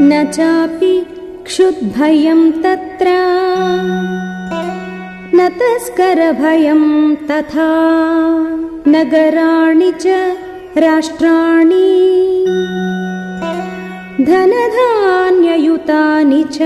न चापि क्षुद्भयं तत्र। न तस्करभयं तथा। नगराणि च राष्ट्राणि। धनधान्ययुतानि च।